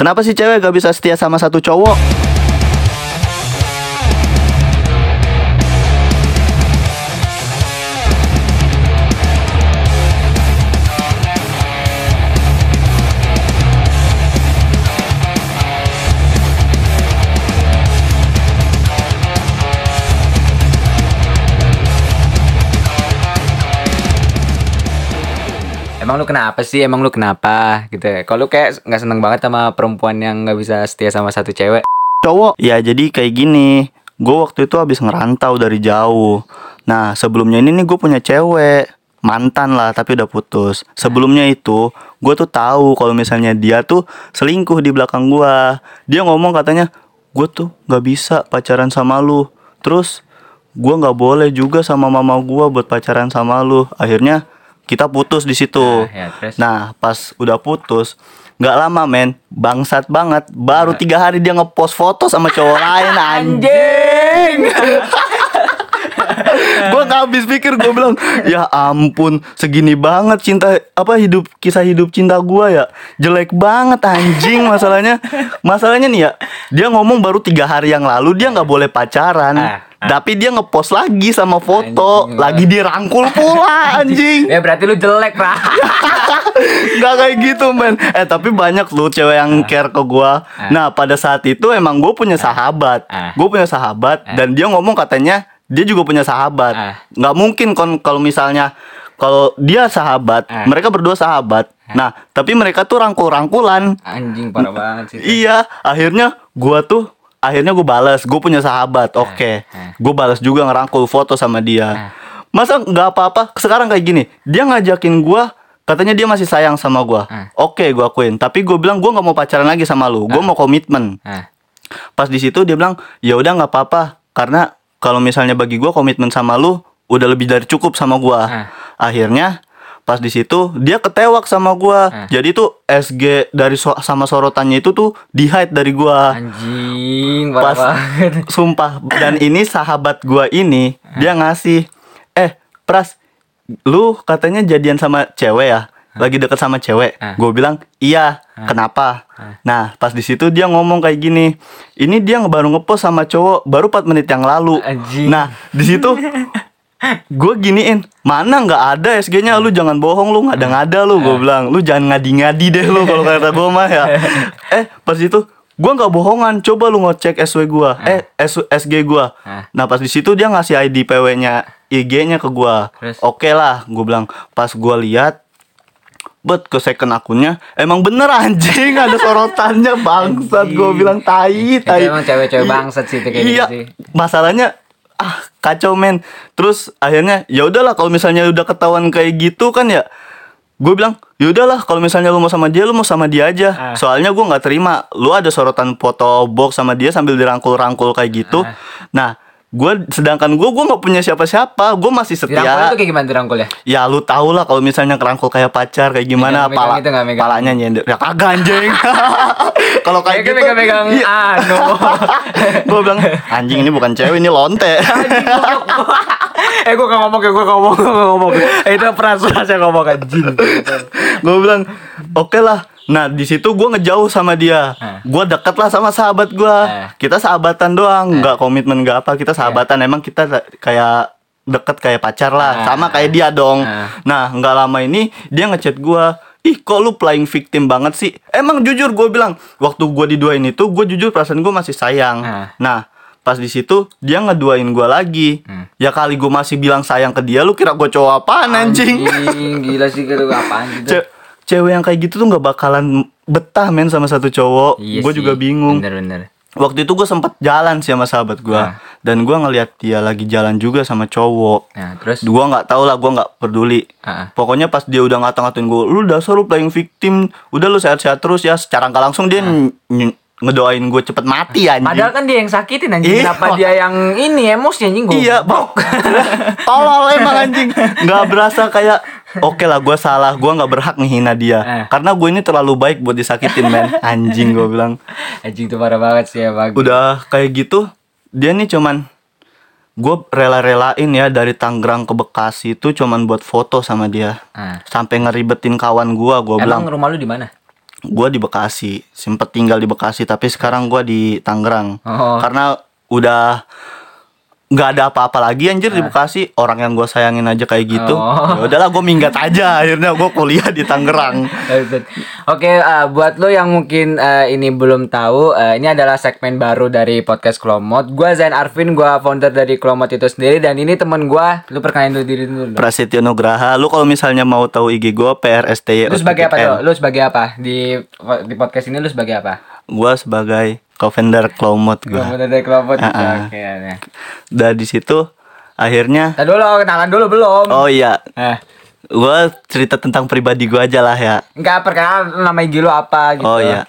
Kenapa sih cewek gak bisa setia sama satu cowok? Emang lu kenapa sih? Emang lu kenapa? Gitu? Kalau kayak nggak seneng banget sama perempuan yang nggak bisa setia sama satu cewek. Cowok? Ya jadi kayak gini. Gue waktu itu habis ngerantau dari jauh. Nah sebelumnya ini nih gue punya cewek. Mantan lah tapi udah putus. Sebelumnya itu Gue tuh tahu kalau misalnya dia tuh selingkuh di belakang gue Dia ngomong katanya Gue tuh gak bisa pacaran sama lu. Terus gue nggak boleh juga sama mama gue buat pacaran sama lu. Akhirnya kita putus di situ. Nah, ya, terus? Nah pas udah putus nggak lama men bangsat banget. Baru tiga hari dia ngepost foto sama cowok lain anjing gue nggak habis pikir gue bilang ya ampun segini banget cinta apa hidup kisah hidup cinta gue ya. Jelek banget anjing masalahnya. Masalahnya nih ya dia ngomong baru tiga hari yang lalu dia nggak boleh pacaran. Ah, ah. tapi dia ngepost lagi sama foto. Anjing, lagi dirangkul pula anjing. Ya berarti lu jelek, Ra. Gak kayak gitu men. Eh tapi banyak lu cewek yang care ke gua. Nah pada saat itu emang gue punya sahabat. Ah. Gue punya sahabat Dan dia ngomong katanya Dia juga punya sahabat. Ah. Nggak mungkin kon kalau misalnya Kalau dia sahabat Ah. Mereka berdua sahabat. Nah tapi mereka tuh rangkul-rangkulan. Anjing parah banget sih. Iya akhirnya gua tuh Akhirnya gue balas Gue punya sahabat Oke. Ah. Gue balas juga ngerangkul foto sama dia. Ah. Masa nggak apa-apa? Sekarang kayak gini Dia ngajakin gua Katanya dia masih sayang sama gua. Ah. Oke gue akuin. Tapi gue bilang gue nggak mau pacaran lagi sama lu. Gue mau komitmen. Pas di situ dia bilang ya udah nggak apa-apa Karena kalau misalnya bagi gua komitmen sama lu Udah lebih dari cukup sama gua Ah. Akhirnya Pas di situ dia ketewak sama gua. Ah. Jadi tuh SG dari so- sama sorotannya itu tuh di hide dari gua. anjing Pas banget. sumpah dan ini sahabat gua ini dia ngasih eh Pras lu katanya jadian sama cewek ya lagi deket sama cewek. Ah. gue bilang iya kenapa? Nah pas di situ dia ngomong kayak gini ini dia baru ngepost sama cowok baru 4 menit yang lalu. Anjing. nah di situ gue giniin mana nggak ada SG-nya lu jangan bohong lu nggak ada ngada lu gue bilang. Lu jangan ngadi-ngadi deh lu kalau kata gue mah ya. Eh pas itu gue nggak bohongan. Coba lu ngecek SW gue eh S- SG gue Ah. nah pas di situ dia ngasih ID PW-nya IG-nya ke gue oke lah gue bilang. Pas gue lihat Bet ke second akunnya Emang bener anjing Ada sorotannya Bangsat Gue bilang tai Itu tai emang cewek-cewek Iya. bangsat sih itu kayak Iya gitu sih. Masalahnya ah kacau men terus akhirnya ya udahlah kalau misalnya udah ketahuan kayak gitu kan ya gue bilang ya udahlah kalau misalnya lu mau sama dia lu mau sama dia aja Ah. soalnya gue nggak terima lu ada sorotan foto box sama dia sambil dirangkul-rangkul kayak gitu Ah. nah gue sedangkan gue gue nggak punya siapa-siapa gue masih Dirangkul setia itu kayak gimana dirangkul ya? Ya lu tau lah kalau misalnya kerangkul kayak pacar kayak gimana Megang- megang pala itu nggak megang? palanya nyender ya kagak anjing. kalau kayak gitu megang-megang iya. anu. gue bilang anjing ini bukan cewek ini lonte. eh gue gak ngomong ya gue ngomong gue ngomong Eh, itu perasaan saya ngomong anjing gue bilang oke lah. Nah di situ gue ngejauh sama dia. Eh. Gue deket lah sama sahabat gue. Eh. Kita sahabatan doang, nggak komitmen nggak apa. Kita sahabatan. Emang kita kayak deket kayak pacar lah. Eh. Sama kayak dia dong. Eh. Nah nggak lama ini dia ngechat gue. Ih kok lu playing victim banget sih Emang jujur gue bilang Waktu gue diduain itu Gue jujur perasaan gue masih sayang Eh. Nah pas di situ dia ngeduain gue lagi Hmm. Ya kali gue masih bilang sayang ke dia Lu kira gue cowok apaan anjing Anjing Gila sih gitu apaan gitu Ce- cewek yang kayak gitu tuh nggak bakalan betah men sama satu cowok. Iya gue juga bingung. Bener-bener Waktu itu gue sempet jalan sih sama sahabat gue, Ah. dan gue ngeliat dia lagi jalan juga sama cowok. Nah terus Gue nggak tahu lah, gue nggak peduli. Ah, ah. Pokoknya pas dia udah ngata-ngatain gue, lu dasar lu playing victim, udah lu sehat-sehat terus ya. Secara nggak langsung dia ny- ny- ngedoain gue cepet mati anjing. Ah. Padahal kan dia yang sakitin anjing Iya. Kenapa dia yang ini emosi anjing gue Iya, bok. Tolol emang anjing. Nggak berasa kayak Oke lah, gue salah. Gue nggak berhak ngehina dia. Eh. Karena gue ini terlalu baik buat disakitin, men. Anjing gue bilang. Anjing tuh parah banget sih ya bagus Udah kayak gitu, dia nih cuman gue rela-relain ya dari Tangerang ke Bekasi itu cuman buat foto sama dia. Ah. Sampai ngeribetin kawan gue, gue bilang Emang rumah lu di mana? Gue di Bekasi sempet tinggal di Bekasi tapi sekarang gue di Tangerang Oh. karena udah nggak ada apa-apa lagi anjir di Bekasi orang yang gue sayangin aja kayak gitu Oh. ya udahlah gue minggat aja akhirnya gue kuliah di Tangerang Oke, eh, buat lo yang mungkin eh, ini belum tahu, eh, ini adalah segmen baru dari podcast Klomot. Gua Zain Arvin, gua founder dari Klomot itu sendiri dan ini temen gua. Lu perkenalin dulu diri dulu. Prasetyo Nugraha lu kalau misalnya mau tahu IG gue PRSTY Lu sebagai apa tuh? Lu sebagai apa di di podcast ini? Lu sebagai apa? gue sebagai co-founder Klomot gue Founder dari Klomot. Ah, ah. Oke. ya. dan di situ akhirnya Tadi dulu kenalan dulu belum? oh iya Eh, gue cerita tentang pribadi gue aja lah ya enggak perkenalan nama IG lu apa gitu. Oh iya.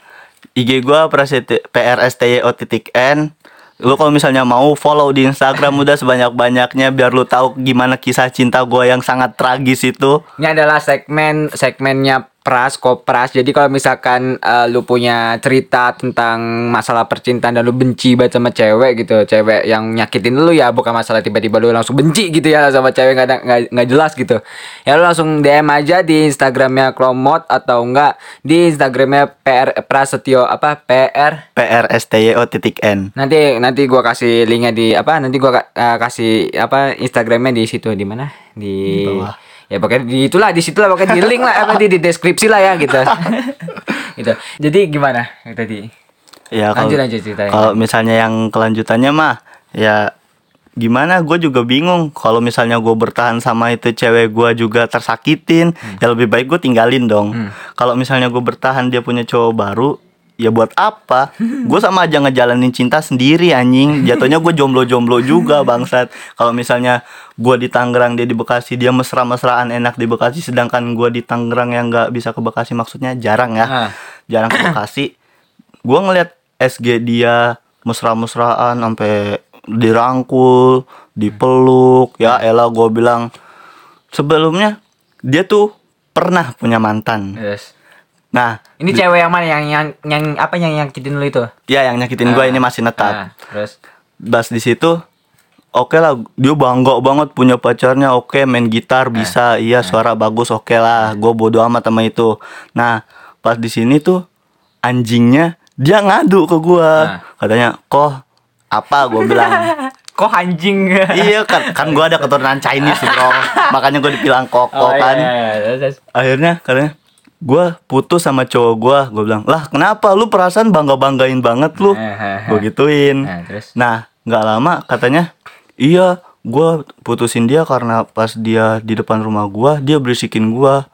IG gua prasetyo PRSTYO titik N. Lu kalau misalnya mau follow di Instagram udah sebanyak-banyaknya biar lu tahu gimana kisah cinta gua yang sangat tragis itu. Ini adalah segmen segmennya Pras Kopras. Jadi kalau misalkan eh, lu punya cerita tentang masalah percintaan dan lu benci banget sama cewek gitu, cewek yang nyakitin lu ya bukan masalah tiba-tiba lu langsung benci gitu ya sama cewek nggak nggak jelas gitu. Ya lu langsung DM aja di Instagramnya Klomot atau enggak di Instagramnya PR Prasetyo apa PR PRSTYO titik N. Nanti nanti gua kasih linknya di apa? Nanti gua eh, kasih apa Instagramnya di situ di mana? Di, bawah. Ya pokoknya di itulah di situlah pokoknya di link lah apa di, di deskripsi lah ya gitu. gitu. Jadi gimana tadi? Ya kalau Lanjut ceritanya. kalau misalnya yang kelanjutannya mah ya gimana gue juga bingung kalau misalnya gue bertahan sama itu cewek gue juga tersakitin ya lebih baik gue tinggalin dong kalau misalnya gue bertahan dia punya cowok baru ya buat apa gue sama aja ngejalanin cinta sendiri anjing jatuhnya gue jomblo-jomblo juga bangsat kalau misalnya gue di Tangerang dia di Bekasi dia mesra-mesraan enak di Bekasi sedangkan gue di Tangerang yang nggak bisa ke Bekasi maksudnya jarang ya Ah. jarang ke Bekasi gue ngeliat SG dia mesra-mesraan sampai dirangkul, dipeluk, ya elah gue bilang sebelumnya dia tuh pernah punya mantan. Yes. Nah, Ini cewek yang mana yang yang yang apa yang nyakitin lu itu? ya yang nyakitin gue ini masih netap. Ah, terus Bas di situ Oke lah, dia bangga banget punya pacarnya. Oke, main gitar bisa, iya suara bagus. Oke lah, gue bodo amat sama itu. Nah, pas di sini tuh anjingnya dia ngadu ke gua. Katanya, "Kok apa?" Gue bilang. kok anjing? iya kan, kan gue ada keturunan Chinese bro. Makanya gue dibilang koko Oh, kan. iya, iya, iya. Akhirnya katanya, gue putus sama cowok gue. Gue bilang, lah kenapa? Lu perasaan bangga banggain banget lu. Eh, Gue gituin. Nah? Nah, nggak lama katanya, iya, gue putusin dia karena pas dia di depan rumah gue, dia berisikin gue.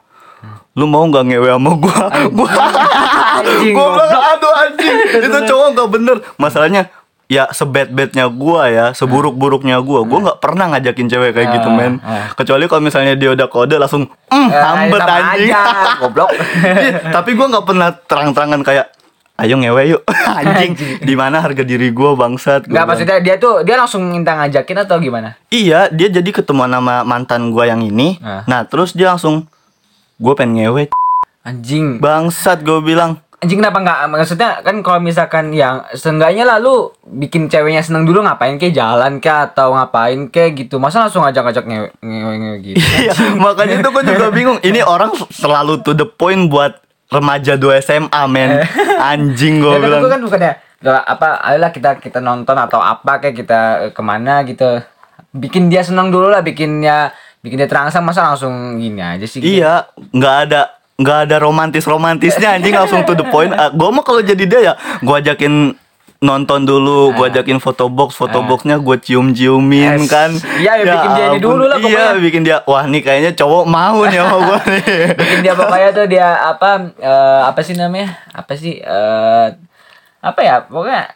Lu mau nggak ngewe sama gue? Gue bilang, aduh anjing, itu cowok nggak bener. Masalahnya, ya sebet-betnya gue ya, seburuk-buruknya gue, gue nggak pernah ngajakin cewek kayak gitu Ah, men. ah. Kecuali kalau misalnya dia udah kode langsung, mm, hambet anjing. aja, goblok. Iya, Tapi gue nggak pernah terang-terangan kayak ayo ngewe yuk anjing di mana harga diri gue bangsat Gua Enggak bilang. maksudnya dia tuh dia langsung minta ngajakin atau gimana? iya dia jadi ketemu sama mantan gue yang ini Ah. nah terus dia langsung gue pengen ngewe Anjing. bangsat gue bilang Anjing kenapa nggak? Maksudnya kan kalau misalkan yang seenggaknya lalu bikin ceweknya seneng dulu ngapain kayak jalan kek atau ngapain kayak gitu? Masa langsung ngajak-ngajak ngewe ngewe, ngewe gitu? Iya makanya itu gue juga bingung. Ini orang selalu to the point buat remaja 2 SMA men. Anjing gue ya, bilang. gue kan bukannya gak apa ayolah kita kita nonton atau apa kayak kita ke mana? Gitu. Bikin dia seneng dulu lah bikin dia bikin dia terangsang masa langsung gini aja sih? Gitu? Iya, nggak ada nggak ada romantis romantisnya anjing langsung to the point. Uh, gue mah kalau jadi dia ya, gue ajakin nonton dulu, gue ajakin foto box, foto boxnya gue cium ciumin Yes. kan. Iya, ya bikin dia ini dulu lah Iya, bikin dia, wah nih kayaknya cowok mau nih sama gue nih. bikin dia pokoknya tuh dia apa eh, apa sih namanya apa sih eh apa ya pokoknya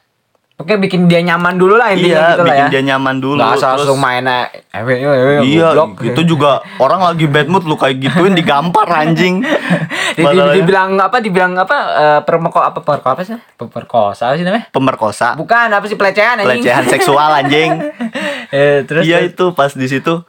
pokoknya bikin dia nyaman dulu lah intinya iya, gitu lah bikin ya dia nyaman dulu. nggak asal langsung main eh, Iya, itu juga orang lagi bad mood lu kayak gituin digampar anjing. Di- di- Masalahnya. dibilang apa dibilang apa eh, permoko apa perko apa sih perkosa apa sih namanya Pemerkosa, bukan apa sih pelecehan anjing pelecehan seksual anjing. eh, terus Iya terus. itu pas di situ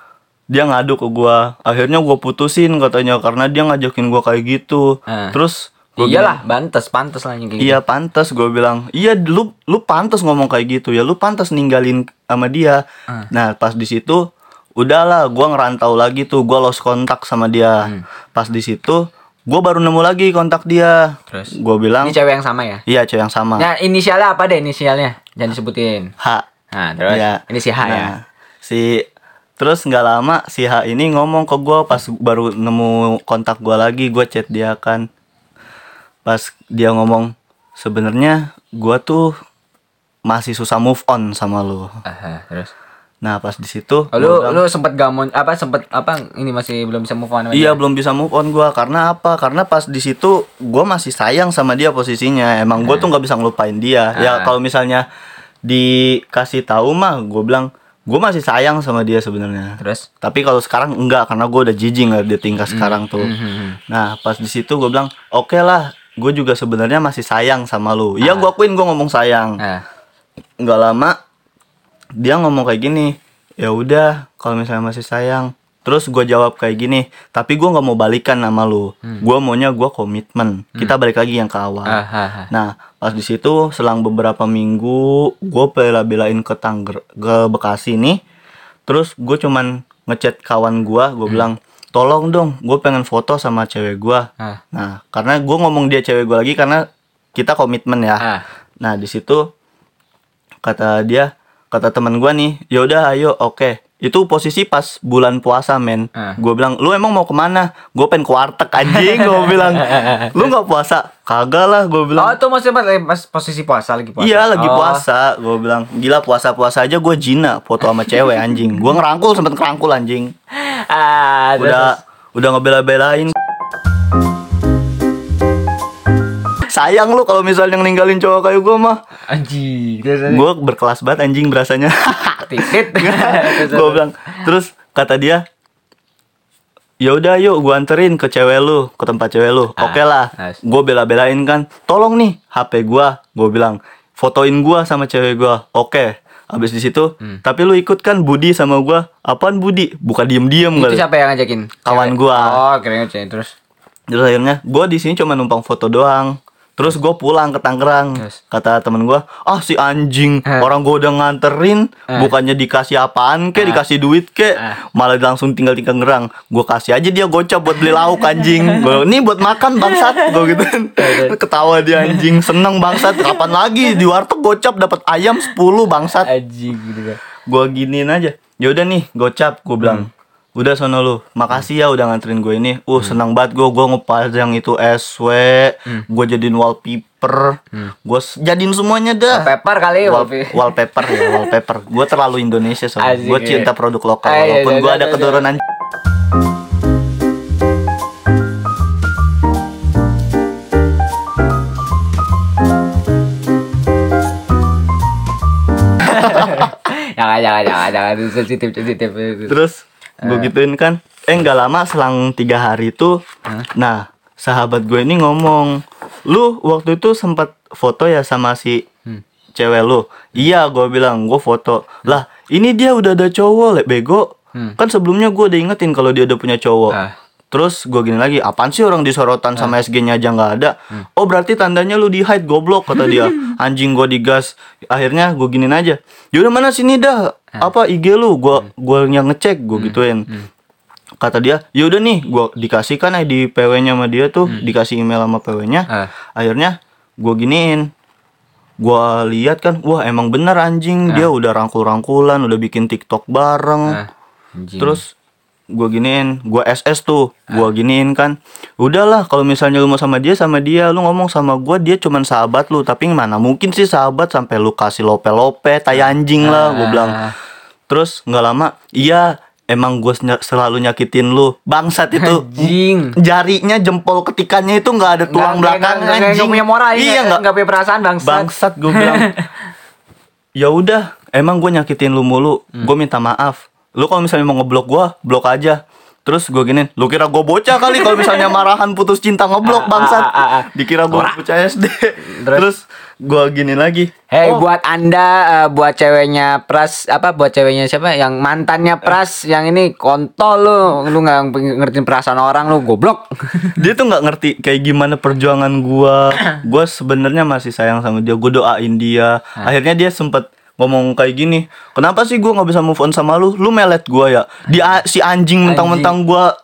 dia ngadu ke gua. Akhirnya gua putusin katanya karena dia ngajakin gua kayak gitu. Ah. Terus gua iyalah pantas pantas lah anjing kayak bilang, Iya pantas gua bilang. Iya lu lu pantas ngomong kayak gitu ya. Lu pantas ninggalin sama dia. Ah. Nah, pas di situ udahlah gua ngerantau lagi tuh. Gua lost kontak sama dia. Hmm. Pas di situ gue baru nemu lagi kontak dia Terus? gue bilang Ini cewek yang sama ya? iya cewek yang sama Nah, inisialnya apa deh inisialnya? Jangan disebutin. H Nah, terus Iya. ini si H ya. Nah, si terus nggak lama si H ini ngomong ke gue pas baru nemu kontak gue lagi gue chat dia kan pas dia ngomong sebenarnya gue tuh masih susah move on sama lu Aha, terus. nah pas di situ Oh, lu bilang, lu sempat gamon apa sempat apa ini masih belum bisa move on Iya dia? belum bisa move on gua karena apa? Karena pas di situ gua masih sayang sama dia posisinya. Emang gua tuh nggak bisa ngelupain dia. Ya Ah. kalau misalnya dikasih tahu mah gua bilang gua masih sayang sama dia sebenarnya. Terus? Tapi kalau sekarang enggak karena gua udah jijik nggak di tingkat sekarang tuh. Mhm. Nah pas di situ gua bilang oke lah. Gue juga sebenarnya masih sayang sama lu. Iya gua akuin gua ngomong sayang. Nah, Nggak lama dia ngomong kayak gini. Ya udah kalau misalnya masih sayang. Terus gue jawab kayak gini, tapi gue nggak mau balikan sama lu. Gue maunya gue komitmen. Kita balik lagi yang ke awal. aha. Nah, pas di situ selang beberapa minggu gue bela-belain ke Tangger ke Bekasi nih. Terus gue cuman ngechat kawan gue, gue bilang, "Tolong dong, gue pengen foto sama cewek gue." Ah. Nah, karena gue ngomong dia cewek gue lagi karena kita komitmen ya. Ah. Nah, di situ kata dia, kata teman gue nih, "Yaudah, ayo, oke." Itu posisi pas bulan puasa, men. Ah. Gue bilang, "Lu emang mau ke mana?" Gue pengen ke warteg anjing, gue bilang. "Lu nggak puasa?" "Kagak lah," gue bilang. Oh, itu maksudnya pas, pas posisi puasa lagi puasa. Iya lagi Oh. puasa, gue bilang gila puasa-puasa aja gue jina foto sama cewek anjing. Gue ngerangkul sempet ngerangkul anjing. Ah, terus, Udah udah ngebela-belain. Sayang lu kalau misalnya ninggalin cowok kayak gue mah. anjing. Gue berkelas banget anjing berasanya. titit. Gue bilang terus kata dia ya udah yuk gue anterin ke cewek lu ke tempat cewek lu Ah, oke lah as. gue bela-belain kan tolong nih hp gue gue bilang fotoin gue sama cewek gue oke abis di situ Hmm. tapi lu ikut kan Budi sama gue apaan Budi buka diem diem Itu kali siapa yang ngajakin? Kawan gua. Oh, keren terus. terus akhirnya gue di sini cuma numpang foto doang terus gue pulang ke Tangerang Terus? kata temen gue ah si anjing Eh. orang gue udah nganterin Eh. bukannya dikasih apaan ke Eh. dikasih duit ke Eh. malah langsung tinggal di Tangerang gue kasih aja dia gocap buat beli lauk anjing Gua, ini buat makan bangsat gue gitu ketawa dia anjing seneng bangsat kapan lagi di warteg gocap dapat ayam 10 bangsat Anjing gitu kan. gue giniin aja ya udah nih gocap gue bilang udah sono lu. Makasih ya udah nganterin gue ini. Uh senang banget gue gue ngepajang itu SW gue jadiin wallpaper. Gue s- jadiin semuanya dah. Pepper kali Wall- Wallpaper. wallpaper ya wallpaper. Gue terlalu Indonesia soalnya gue cinta produk lokal Ah, iya, walaupun iya, gue iya, ada keturunan. Jangan jangan jangan jangan. Sensitif sensitif. terus gue gituin kan eh nggak lama selang tiga hari itu nah sahabat gue ini ngomong lu waktu itu sempat foto ya sama si Hmm. cewek lu? Iya gue bilang gue foto. Lah ini dia udah ada cowok le bego. Hmm. kan sebelumnya gue udah ingetin kalau dia udah punya cowok. Ah. Terus gue gini lagi, apaan sih orang disorotan sama SG-nya aja nggak ada? Hmm. Oh berarti tandanya lu di hide goblok kata dia. Anjing gue digas. Akhirnya gue giniin aja. Yaudah mana sini dah? Ah. Apa IG lu? Gua Hmm. gua yang ngecek, gue gituin. Kata dia, yaudah nih, gue dikasih kan ID PW-nya sama dia tuh, dikasih email sama PW-nya. Hmm. Ah. Akhirnya gue giniin. Gua lihat kan, wah emang bener anjing dia udah rangkul-rangkulan, udah bikin TikTok bareng. Ah, anjing. Terus gua giniin, gua SS tuh, gua giniin kan. Udahlah kalau misalnya lu mau sama dia sama dia, lu ngomong sama gua dia cuman sahabat lu, tapi mana mungkin sih sahabat sampai lu kasih lope-lope, tai anjing lah, gua bilang. Ah. Terus nggak lama, iya emang gua senya- selalu nyakitin lu. Bangsat itu. anjing. Jarinya jempol ketikannya itu nggak ada tulang Nggak- belakang nggak- nggak- anjing. nggak punya moral Iya nggak nggak punya perasaan bangsat. bangsat gue bilang ya udah emang gue nyakitin lu mulu gue minta maaf lu kalau misalnya mau ngeblok gue blok aja. Terus gue giniin lu kira gue bocah kali kalau misalnya marahan putus cinta ngeblok bangsat. Ah, ah, ah, ah. dikira gue bocah SD Terus? terus gue gini lagi. Hei Oh, buat anda eh, buat ceweknya Pras apa buat ceweknya siapa? Yang mantannya Pras yang ini kontol lu. Lu nggak ngertiin perasaan orang lu goblok. Dia tuh nggak ngerti kayak gimana perjuangan gua. Gua sebenarnya masih sayang sama dia. Gue doain dia. Akhirnya dia sempet ngomong kayak gini kenapa sih gua nggak bisa move on sama lu? Lu melet gua ya. Di si anjing mentang-mentang gua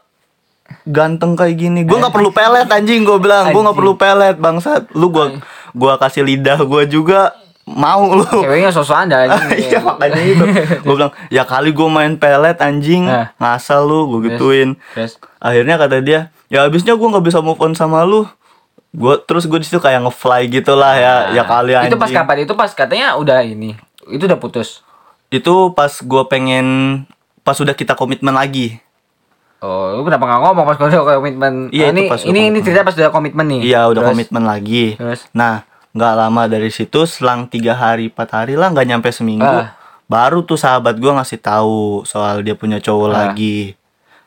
ganteng kayak gini. Gue nggak perlu pelet anjing gue bilang. Gue nggak perlu pelet bangsat. Lu gue gua kasih lidah gue juga. Mau lu. Ceweknya sosok anda Iya makanya itu. Gue bilang Ya kali gue main pelet anjing. Nah. Ngasal lu Gue gituin. Akhirnya kata dia Ya abisnya gue gak bisa move on sama lu. Gue Terus gue di situ kayak ngefly gitu lah ya Ya kali anjing Itu pas kapan? Itu pas katanya udah ini. Itu udah putus. Itu pas gue pengen Pas udah kita komitmen lagi Oh, lu kenapa nggak ngomong pas udah komitmen? Iya, itu ini pas ini ini cerita pas udah komitmen nih. Iya udah Terus? komitmen lagi Terus? Nah nggak lama dari situ Selang tiga hari empat hari lah nggak nyampe seminggu Ah. Baru tuh sahabat gue ngasih tahu Soal dia punya cowok Ah. lagi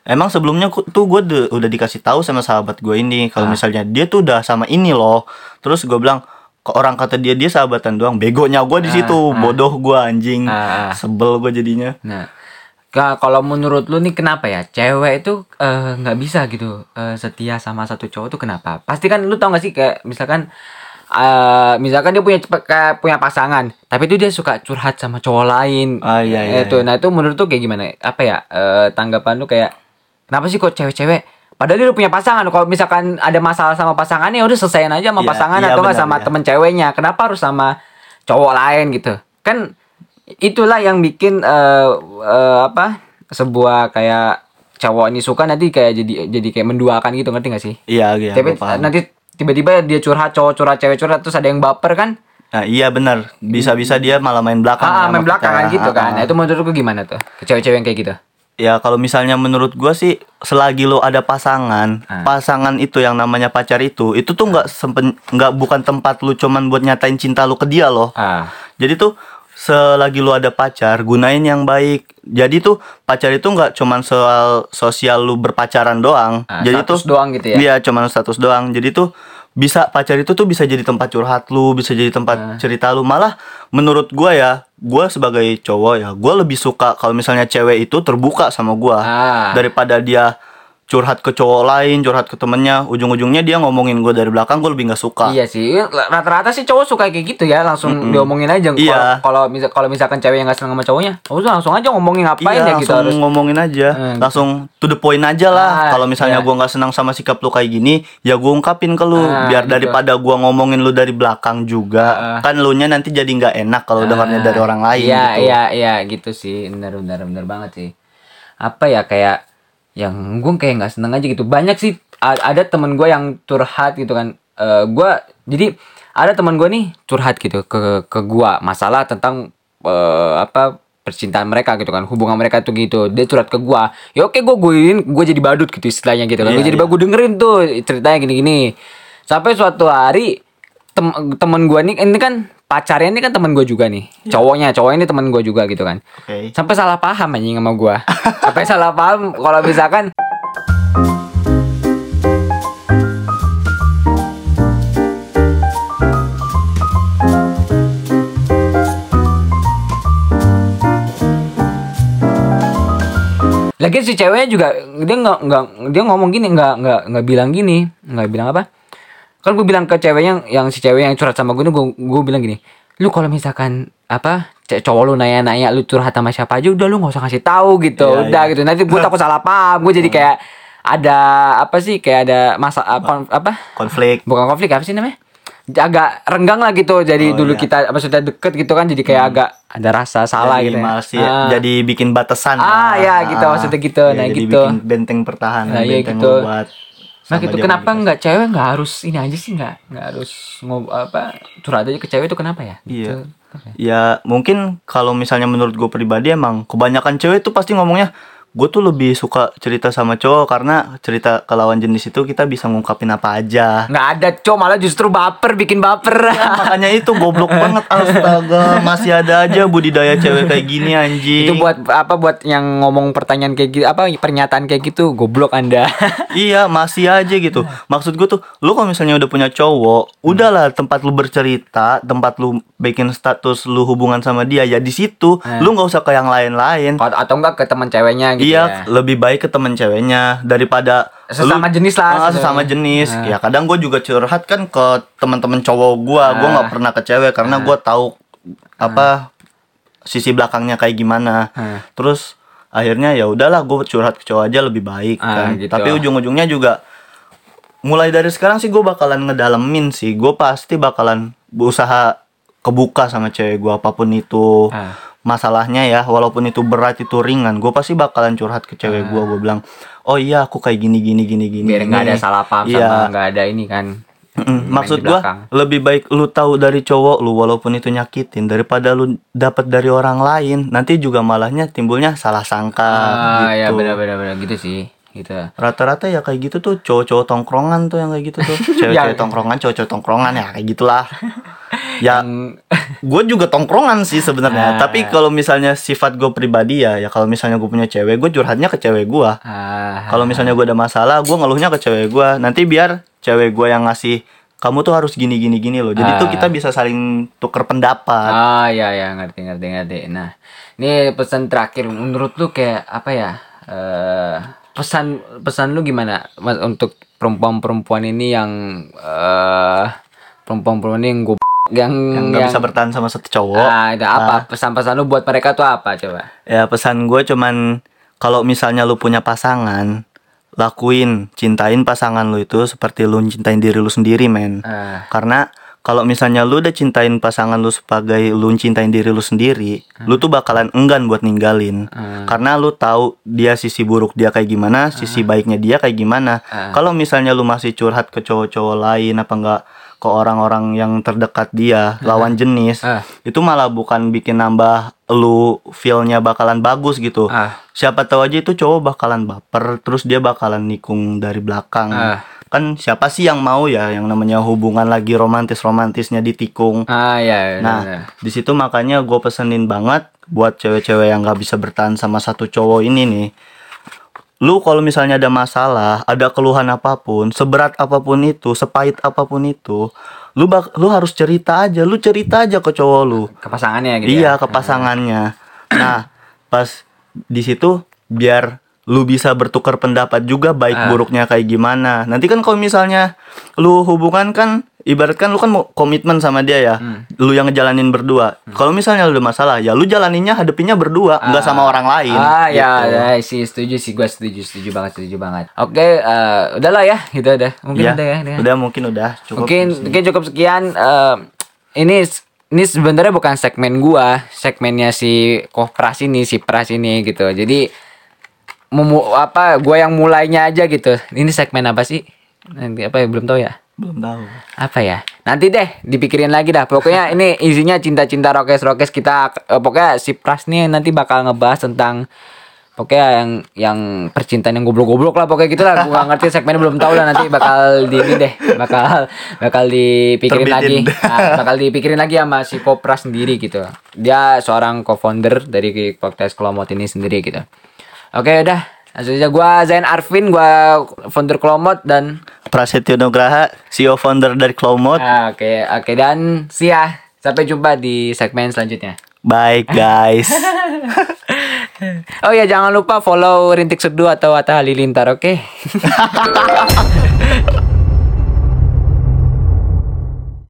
Emang sebelumnya tuh gue udah dikasih tahu sama sahabat gue ini kalau Ah. misalnya dia tuh udah sama ini loh. Terus gue bilang orang kata dia dia sahabatan doang. Begonya gue di situ, ah. bodoh gue anjing. Ah, ah. Sebel gue jadinya. Nah, ka- kalau menurut lu nih kenapa ya cewek itu eh, nggak bisa gitu eh, setia sama satu cowok tuh kenapa? Pasti kan lu tau gak sih kayak misalkan eh misalkan dia punya kayak punya pasangan, tapi itu dia suka curhat sama cowok lain. Ah, iya, iya, Itu, nah itu menurut tuh kayak gimana? Apa ya eh, tanggapan lu kayak kenapa sih kok cewek-cewek Padahal dia udah punya pasangan. Kalau misalkan ada masalah sama pasangannya, udah selesaiin aja sama Iya, pasangan iya, atau nggak sama iya. temen ceweknya. Kenapa harus sama cowok lain gitu? Kan itulah yang bikin eh, eh, apa sebuah kayak cowok ini suka nanti kayak jadi jadi kayak menduakan gitu ngerti gak sih? Iya, iya. Tapi gua paham. nanti tiba-tiba dia curhat cowok curhat cewek curhat terus ada yang baper kan? Nah, iya benar. Bisa-bisa dia malah main belakang. Ah, sama main belakangan kita. gitu Ah, kan. ah. Nah, itu menurut lu gimana tuh? Ke cewek-cewek yang kayak gitu. Ya kalau misalnya menurut gua sih selagi lo ada pasangan, Ah. pasangan itu yang namanya pacar itu, itu tuh nggak sempen nggak bukan tempat lu cuman buat nyatain cinta lu ke dia loh. Ah. Jadi tuh selagi lu ada pacar, gunain yang baik. Jadi tuh pacar itu nggak cuman soal sosial lu berpacaran doang. Ah, Jadi tuh status doang gitu ya? Iya, cuman status doang. Jadi tuh bisa pacar itu tuh bisa jadi tempat curhat lu, bisa jadi tempat Ah. cerita lu. Malah menurut gua ya, gua sebagai cowok ya, gua lebih suka kalau misalnya cewek itu terbuka sama gua Ah. daripada dia curhat ke cowok lain, curhat ke temennya, ujung-ujungnya dia ngomongin gua dari belakang, gua lebih nggak suka. Iya sih, rata-rata sih cowok suka kayak gitu ya, langsung diomongin aja. Iya. Kalau misal kalau misalkan cewek yang gak seneng sama cowoknya, oh, langsung aja ngomongin ngapain Iya, ya gitu langsung harus. ngomongin aja, Hmm, langsung to the point aja lah. Ah, Kalau misalnya iya. gua nggak senang sama sikap lu kayak gini, ya gua ungkapin ke lu, Ah, biar gitu. daripada gua ngomongin lu dari belakang juga, Ah. kan lu nya nanti jadi nggak enak kalau dengarnya dari orang lain. Iya, gitu. iya, iya gitu sih. Benar, benar, benar banget sih. Apa ya kayak yang gue kayak nggak seneng aja gitu. Banyak sih ada temen gue yang curhat gitu kan. Eh gue jadi ada temen gue nih curhat gitu ke ke gue masalah tentang eh, apa percintaan mereka gitu kan hubungan mereka tuh gitu dia curhat ke gue ya oke gue guein gue jadi badut gitu istilahnya gitu kan Iya, gue jadi iya. bagus dengerin tuh ceritanya gini-gini sampai suatu hari tem temen gue nih ini kan pacarnya ini kan temen gue juga nih. Cowoknya cowoknya ini temen gue juga gitu kan. Oke. sampai salah paham anjing sama gue sampai salah paham kalau misalkan Lagian si ceweknya juga dia nggak nggak dia ngomong gini nggak nggak nggak bilang gini. Nggak bilang apa kan gue bilang ke ceweknya yang si cewek yang curhat sama gue gue gue bilang gini lu kalau misalkan apa cowok lu nanya nanya lu curhat sama siapa aja udah lu nggak usah kasih tahu gitu Iya, udah iya. gitu nanti gue takut salah paham gue jadi kayak ada apa sih kayak ada masa apa, apa Konflik. bukan konflik apa sih namanya agak renggang lah gitu jadi Oh, dulu iya. kita maksudnya deket gitu kan jadi kayak agak ada rasa salah jadi gitu ya. masih Ah. jadi bikin batasan. Ah, ya, gitu, maksudnya gitu. Nah, jadi gitu. bikin benteng pertahanan, Nah, iya, benteng gitu. lu buat Nah gitu kenapa nggak cewek nggak harus ini aja sih nggak nggak harus ngob apa curhat aja ke cewek itu kenapa ya? Iya. Gitu. Ya mungkin kalau misalnya menurut gue pribadi emang kebanyakan cewek tuh pasti ngomongnya gue tuh lebih suka cerita sama cowok karena cerita ke lawan jenis itu kita bisa ngungkapin apa aja. Nggak ada cowok malah justru baper bikin baper. Ya, makanya itu goblok banget astaga masih ada aja budidaya cewek kayak gini anjing. itu buat apa buat yang ngomong pertanyaan kayak gitu apa pernyataan kayak gitu goblok anda. Iya masih aja gitu Maksud gue tuh Lu kalau misalnya udah punya cowok Udahlah tempat lu bercerita Tempat lu bikin status lu hubungan sama dia Ya di situ Hmm. Lu nggak usah ke yang lain-lain atau, enggak ke teman ceweknya gitu Iya ya. lebih baik ke temen ceweknya Daripada Sesama lu- jenis lah, Ah, sesama- jenis Ah. Ya kadang gue juga curhat kan ke teman-teman cowok gue Gue Ah. nggak pernah ke cewek Karena gue tahu Apa Sisi belakangnya kayak gimana Ah. Terus akhirnya ya udahlah gue curhat ke cowok aja lebih baik Ah, kan gitu. tapi ujung-ujungnya juga mulai dari sekarang sih gue bakalan ngedalemin sih gue pasti bakalan berusaha kebuka sama cewek gue apa pun itu Ah. Masalahnya ya walaupun itu berat itu ringan gue pasti bakalan curhat ke cewek gue gue bilang oh iya aku kayak gini gini gini gini biar nggak ada gini." salah paham iya sama nggak ada ini kan maksud gua belakang. lebih baik lu tahu dari cowok lu walaupun itu nyakitin daripada lu dapat dari orang lain nanti juga malahnya timbulnya salah sangka ah ya gitu. benar-benar benar gitu sih gitu rata-rata ya kayak gitu tuh cowok-cowok tongkrongan tuh yang kayak gitu tuh cewek-cewek Ya. tongkrongan cowok-cowok tongkrongan ya kayak gitulah ya gue juga tongkrongan sih sebenarnya. Ah. tapi kalau misalnya sifat gue pribadi ya ya kalau misalnya gue punya cewek gue curhatnya ke cewek gue ah, kalau misalnya gue ada masalah gue ngeluhnya ke cewek gue nanti biar cewek gue yang ngasih kamu tuh harus gini gini gini loh. Jadi Ah. tuh kita bisa saling tuker pendapat. Ah ya ya ngerti ngerti ngerti. Nah ini pesan terakhir menurut lu kayak apa ya? Eh pesan pesan lu gimana Mas, untuk perempuan-perempuan ini yang eh perempuan-perempuan ini yang gue yang yang nggak bisa bertahan sama satu cowok ah itu apa pesan-pesan lu buat mereka tuh apa coba ya pesan gue cuman kalau misalnya lu punya pasangan lakuin cintain pasangan lu itu seperti lu cintain diri lu sendiri men Ah. karena kalau misalnya lu udah cintain pasangan lu sebagai lu cintain diri lu sendiri, lu tuh bakalan enggan buat ninggalin. Hmm. Karena lu tahu dia sisi buruk dia kayak gimana, sisi baiknya dia kayak gimana. Hmm. Kalau misalnya lu masih curhat ke cowok-cowok lain apa enggak ke orang-orang yang terdekat dia, lawan jenis, Ah. itu malah bukan bikin nambah lu feel-nya bakalan bagus gitu. Ah. Siapa tahu aja itu cowok bakalan baper, terus dia bakalan nikung dari belakang Ah. kan siapa sih yang mau ya yang namanya hubungan lagi romantis romantisnya ditikung ah ya nah benar. di situ makanya gue pesenin banget buat cewek-cewek yang nggak bisa bertahan sama satu cowok ini nih lu kalau misalnya ada masalah ada keluhan apa pun seberat apa pun itu sepahit apa pun itu lu bak lu harus cerita aja lu cerita aja ke cowok lu ke pasangannya gitu iya ya? ke pasangannya nah pas di situ biar lu bisa bertukar pendapat juga baik Ah. buruknya kayak gimana nanti kan kalau misalnya lu hubungan kan ibaratkan lu kan mau komitmen sama dia ya Hmm. lu yang ngejalanin berdua kalau misalnya lu ada masalah ya lu jalaninnya hadepinnya berdua nggak sama orang lain Ah ya, gitu. ya sih setuju sih gue setuju setuju banget setuju banget. Oke, eh, udahlah ya, gitu udah. Mungkin Iya, udah ya. udah. udah mungkin udah cukup mungkin di sini. mungkin cukup sekian. eh, ini ini sebenarnya bukan segmen gua, segmennya si Kopras ini, si Pras ini gitu. Jadi memu apa gua yang mulainya aja gitu. Ini segmen apa sih? Nanti apa ya belum tahu ya. belum tahu apa ya nanti deh dipikirin lagi dah pokoknya ini isinya cinta-cinta rokes-rokes kita eh, pokoknya si Pras nih nanti bakal ngebahas tentang pokoknya yang yang percintaan yang goblok-goblok lah pokoknya gitu lah gua nggak ngerti segmennya belum tahu lah nanti bakal di ini deh bakal bakal dipikirin lagi Terbitin. Nah, bakal dipikirin lagi sama si Kopras sendiri gitu dia seorang co-founder dari podcast Kelomot ini sendiri gitu oke udah langsung aja gua Zain Arvin gua founder Kelomot dan Prasetyo Nugraha CEO founder dari Clomot Ah, Oke, oke dan see ya. Sampai jumpa di segmen selanjutnya. baik guys Oh ya, jangan lupa follow Rintik Seduh atau Atta Halilintar, oke?